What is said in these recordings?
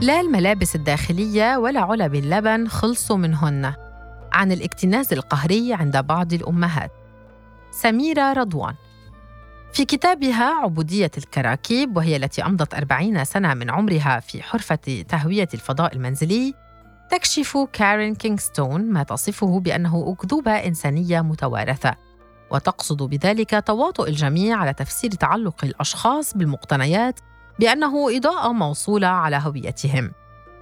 لا الملابس الداخلية ولا علب اللبن خلصوا منهن عن الاكتناز القهري عند بعض الأمهات. سميرة رضوان. في كتابها عبودية الكراكيب وهي التي أمضت أربعين سنة من عمرها في حرفة تهوية الفضاء المنزلي تكشف كارين كينغستون ما تصفه بأنه أكذوبة إنسانية متوارثة. وتقصد بذلك تواطؤ الجميع على تفسير تعلق الأشخاص بالمقتنيات بأنه إضاءة موصولة على هويتهم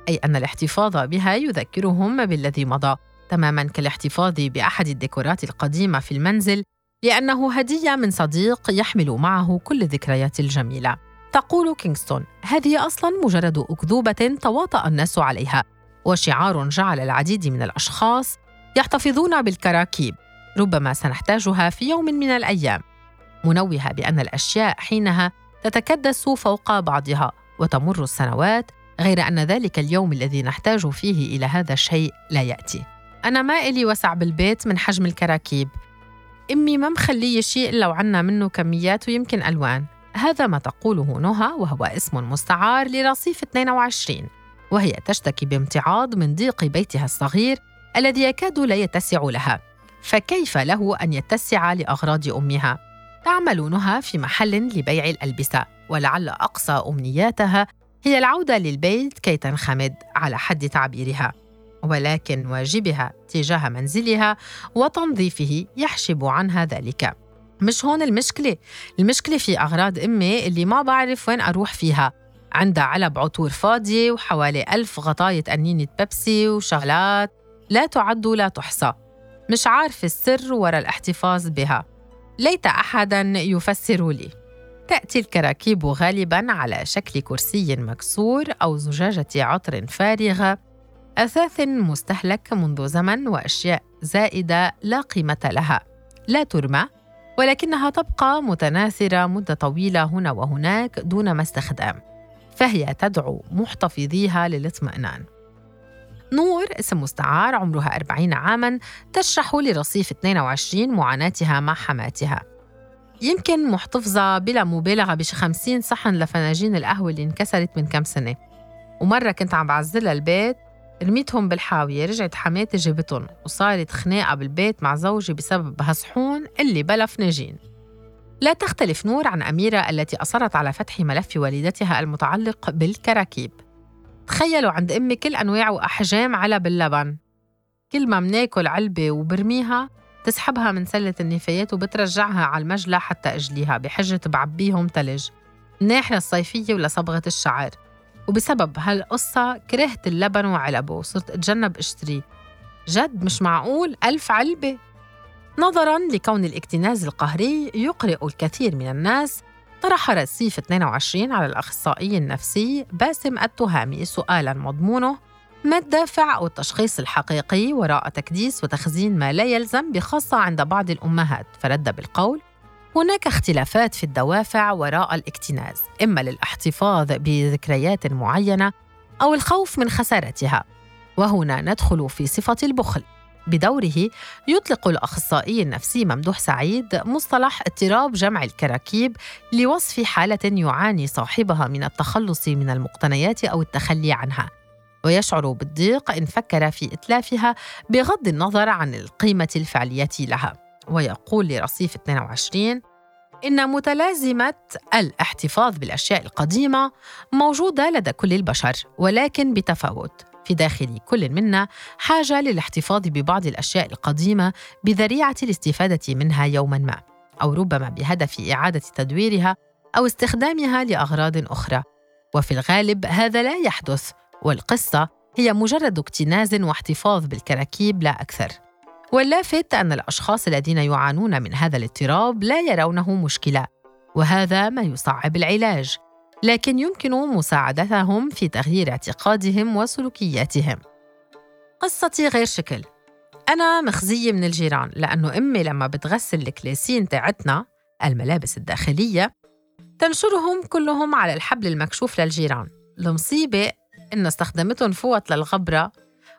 أي أن الاحتفاظ بها يذكرهم بالذي مضى تماما كالاحتفاظ بأحد الديكورات القديمة في المنزل لأنه هدية من صديق يحمل معه كل الذكريات الجميلة. تقول كينغستون هذه أصلا مجرد أكذوبة تواطأ الناس عليها وشعار جعل العديد من الأشخاص يحتفظون بالكراكيب ربما سنحتاجها في يوم من الأيام. منوهة بأن الأشياء حينها تتكدس فوق بعضها وتمر السنوات غير أن ذلك اليوم الذي نحتاج فيه إلى هذا الشيء لا يأتي. أنا ما إلي وسع بالبيت من حجم الكراكيب. أمي ما مخلية شيء إلا وعنا منه كميات ويمكن ألوان. هذا ما تقوله نهى وهو اسم مستعار لرصيف 22 وهي تشتكي بامتعاض من ضيق بيتها الصغير الذي يكاد لا يتسع لها. فكيف له أن يتسع لأغراض أمها؟ تعمل نهى في محل لبيع الألبسة ولعل أقصى أمنياتها هي العودة للبيت كي تنخمد على حد تعبيرها ولكن واجبها تجاه منزلها وتنظيفه يحجب عنها ذلك. مش هون المشكلة؟ المشكلة في أغراض أمي اللي ما بعرف وين أروح فيها. عندها علب عطور فاضية وحوالي ألف غطاية أنينة بيبسي وشغلات لا تعد ولا تحصى. مش عارفة السر وراء الاحتفاظ بها. ليت أحدا يفسر لي. تأتي الكراكيب غالبا على شكل كرسي مكسور أو زجاجة عطر فارغة أثاث مستهلك منذ زمن وأشياء زائدة لا قيمة لها. لا ترمى ولكنها تبقى متناثرة مدة طويلة هنا وهناك دون ما استخدام فهي تدعو محتفظيها للاطمئنان. نور اسم مستعار عمرها 40 عاماً تشرح لرصيف 22 معاناتها مع حماتها. يمكن محتفظة بلا مبالغة بش 50 صحن لفناجين القهوة اللي انكسرت من كم سنة. ومرة كنت عم بعزلها البيت رميتهم بالحاوية رجعت حماتي جابتهم وصارت خناقة بالبيت مع زوجي بسبب هالصحون اللي بلا فناجين. لا تختلف نور عن أميرة التي أصرت على فتح ملف والدتها المتعلق بالكراكيب. تخيلوا عند أمي كل أنواع وأحجام علب اللبن كل ما مناكل علبة وبرميها تسحبها من سلة النفايات وبترجعها على المجلى حتى أجليها بحجة بعبيهم تلج الناحية الصيفية ولصبغة الشعر. وبسبب هالقصة كرهت اللبن وعلبه وصرت أتجنب أشتريه. جد مش معقول؟ ألف علبة! نظراً لكون الاكتناز القهري يقرئ الكثير من الناس طرح رصيف 22 على الأخصائي النفسي باسم التهامي سؤالاً مضمونه ما الدافع أو التشخيص الحقيقي وراء تكديس وتخزين ما لا يلزم بخاصة عند بعض الأمهات؟ فرد بالقول هناك اختلافات في الدوافع وراء الاكتناز إما للاحتفاظ بذكريات معينة أو الخوف من خسارتها وهنا ندخل في صفة البخل. بدوره يطلق الأخصائي النفسي ممدوح سعيد مصطلح اضطراب جمع الكراكيب لوصف حالة يعاني صاحبها من التخلص من المقتنيات أو التخلي عنها. ويشعر بالضيق إن فكر في إتلافها بغض النظر عن القيمة الفعلية لها. ويقول لرصيف 22 إن متلازمة الاحتفاظ بالأشياء القديمة موجودة لدى كل البشر ولكن بتفاوت. في داخل كل منا حاجة للاحتفاظ ببعض الأشياء القديمة بذريعة الاستفادة منها يوما ما أو ربما بهدف إعادة تدويرها أو استخدامها لأغراض أخرى. وفي الغالب هذا لا يحدث والقصة هي مجرد اكتناز واحتفاظ بالكراكيب لا أكثر. واللافت أن الأشخاص الذين يعانون من هذا الاضطراب لا يرونه مشكلة وهذا ما يصعب العلاج. لكن يمكن مساعدتهم في تغيير اعتقادهم وسلوكياتهم. قصتي غير شكل. أنا مخزية من الجيران لأنه أمي لما بتغسل الكلاسين تاعتنا الملابس الداخلية تنشرهم كلهم على الحبل المكشوف للجيران. المصيبة إنه استخدمتهم فوط للغبرة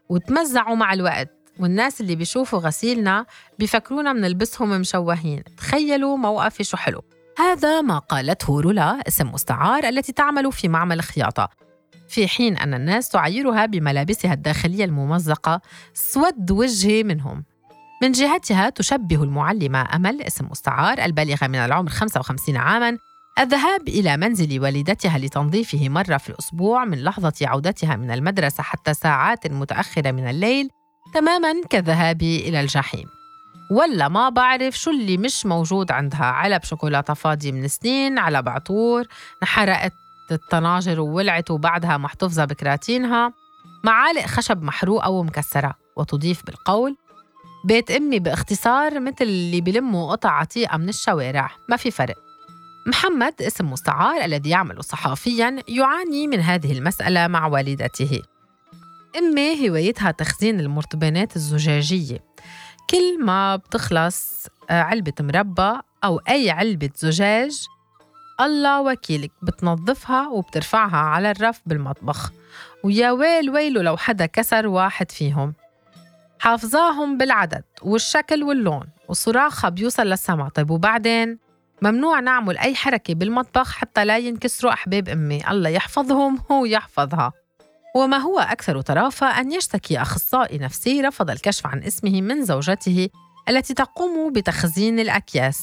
وتمزعوا مع الوقت والناس اللي بيشوفوا غسيلنا بيفكرونا منلبسهم مشوهين. تخيلوا موقفي شو حلو. هذا ما قالته رولا اسم مستعار التي تعمل في معمل خياطة في حين أن الناس تعيرها بملابسها الداخلية الممزقة سود وجهي منهم. من جهتها تشبه المعلمة أمل اسم مستعار البالغة من العمر 55 عاماً الذهاب إلى منزل والدتها لتنظيفه مرة في الأسبوع من لحظة عودتها من المدرسة حتى ساعات متأخرة من الليل تماماً كالذهاب إلى الجحيم. ولا ما بعرف شو اللي مش موجود عندها. علب شوكولاتة فاضي من سنين على بعطور انحرقت الطناجر وولعت وبعدها محتفظة بكراتينها. معالق خشب محروقة ومكسرة وتضيف بالقول. بيت أمي باختصار مثل اللي بلموا قطع عتيقة من الشوارع. ما في فرق. محمد اسم مستعار الذي يعمل صحافيا يعاني من هذه المسألة مع والدته. أمي هوايتها تخزين المرطبانات الزجاجية. كل ما بتخلص آه، علبة مربى أو أي علبة زجاج الله وكيلك بتنظفها وبترفعها على الرف بالمطبخ. ويا ويل ويله لو حدا كسر واحد فيهم. حافظاهم بالعدد والشكل واللون وصراخها بيوصل للسما. طيب وبعدين؟ ممنوع نعمل أي حركة بالمطبخ حتى لا ينكسروا أحباب أمي. الله يحفظهم هو يحفظها وما هو أكثر طرافة أن يشتكي أخصائي نفسي رفض الكشف عن اسمه من زوجته التي تقوم بتخزين الأكياس؟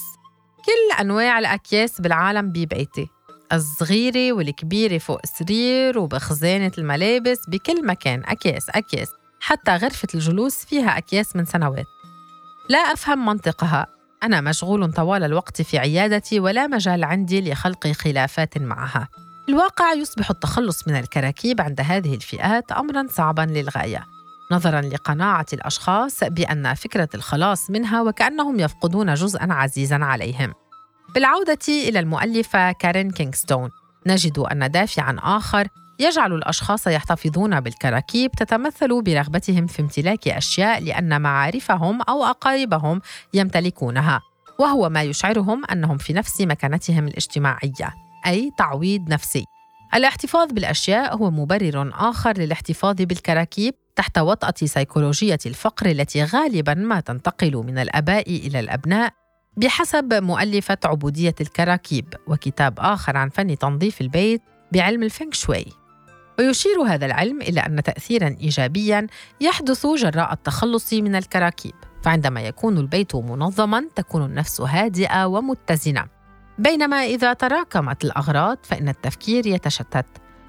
كل أنواع الأكياس بالعالم ببيتي الصغيرة والكبيرة فوق السرير وبخزانة الملابس بكل مكان أكياس أكياس حتى غرفة الجلوس فيها أكياس من سنوات. لا أفهم منطقها. أنا مشغول طوال الوقت في عيادتي ولا مجال عندي لخلق خلافات معها. الواقع يصبح التخلص من الكراكيب عند هذه الفئات امرا صعبا للغاية. نظرا لقناعة الأشخاص بأن فكرة الخلاص منها وكأنهم يفقدون جزءا عزيزا عليهم. بالعودة إلى المؤلفة كارين كينغستون نجد أن دافعا آخر يجعل الأشخاص يحتفظون بالكراكيب تتمثل برغبتهم في امتلاك أشياء لأن معارفهم أو أقاربهم يمتلكونها وهو ما يشعرهم أنهم في نفس مكانتهم الاجتماعية. أي تعويض نفسي. الاحتفاظ بالأشياء هو مبرر آخر للاحتفاظ بالكراكيب تحت وطأة سيكولوجية الفقر التي غالبا ما تنتقل من الآباء إلى الأبناء بحسب مؤلفة عبودية الكراكيب وكتاب آخر عن فن تنظيف البيت بعلم الفينغ شوي ويشير هذا العلم إلى أن تأثيرا إيجابيا يحدث جراء التخلص من الكراكيب فعندما يكون البيت منظما تكون النفس هادئة ومتزنة بينما إذا تراكمت الأغراض فإن التفكير يتشتت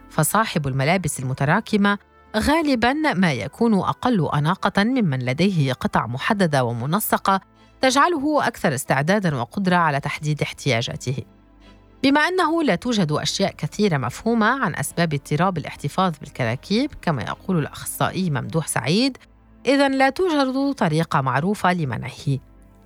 فصاحب الملابس المتراكمة غالبا ما يكون أقل أناقة ممن لديه قطع محددة ومنسقة تجعله أكثر استعدادا وقدرة على تحديد احتياجاته. بما أنه لا توجد أشياء كثيرة مفهومة عن أسباب اضطراب الاحتفاظ بالكراكيب كما يقول الأخصائي ممدوح سعيد إذا لا توجد طريقة معروفة لمنعه.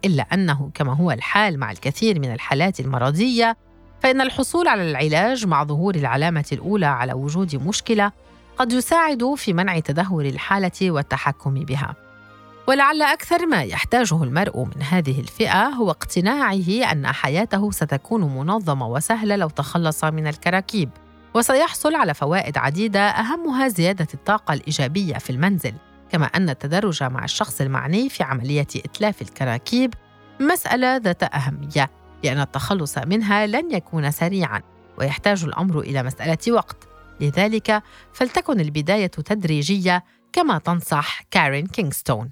إلا أنه كما هو الحال مع الكثير من الحالات المرضية فإن الحصول على العلاج مع ظهور العلامة الأولى على وجود مشكلة قد يساعد في منع تدهور الحالة والتحكم بها. ولعل أكثر ما يحتاجه المرء من هذه الفئة هو اقتناعه أن حياته ستكون منظمة وسهلة لو تخلص من الكراكيب، وسيحصل على فوائد عديدة أهمها زيادة الطاقة الإيجابية في المنزل، كما أن التدرج مع الشخص المعني في عملية إتلاف الكراكيب مسألة ذات أهمية لأن التخلص منها لن يكون سريعاً ويحتاج الأمر إلى مسألة وقت. لذلك فلتكن البداية تدريجية كما تنصح كارين كينغستون.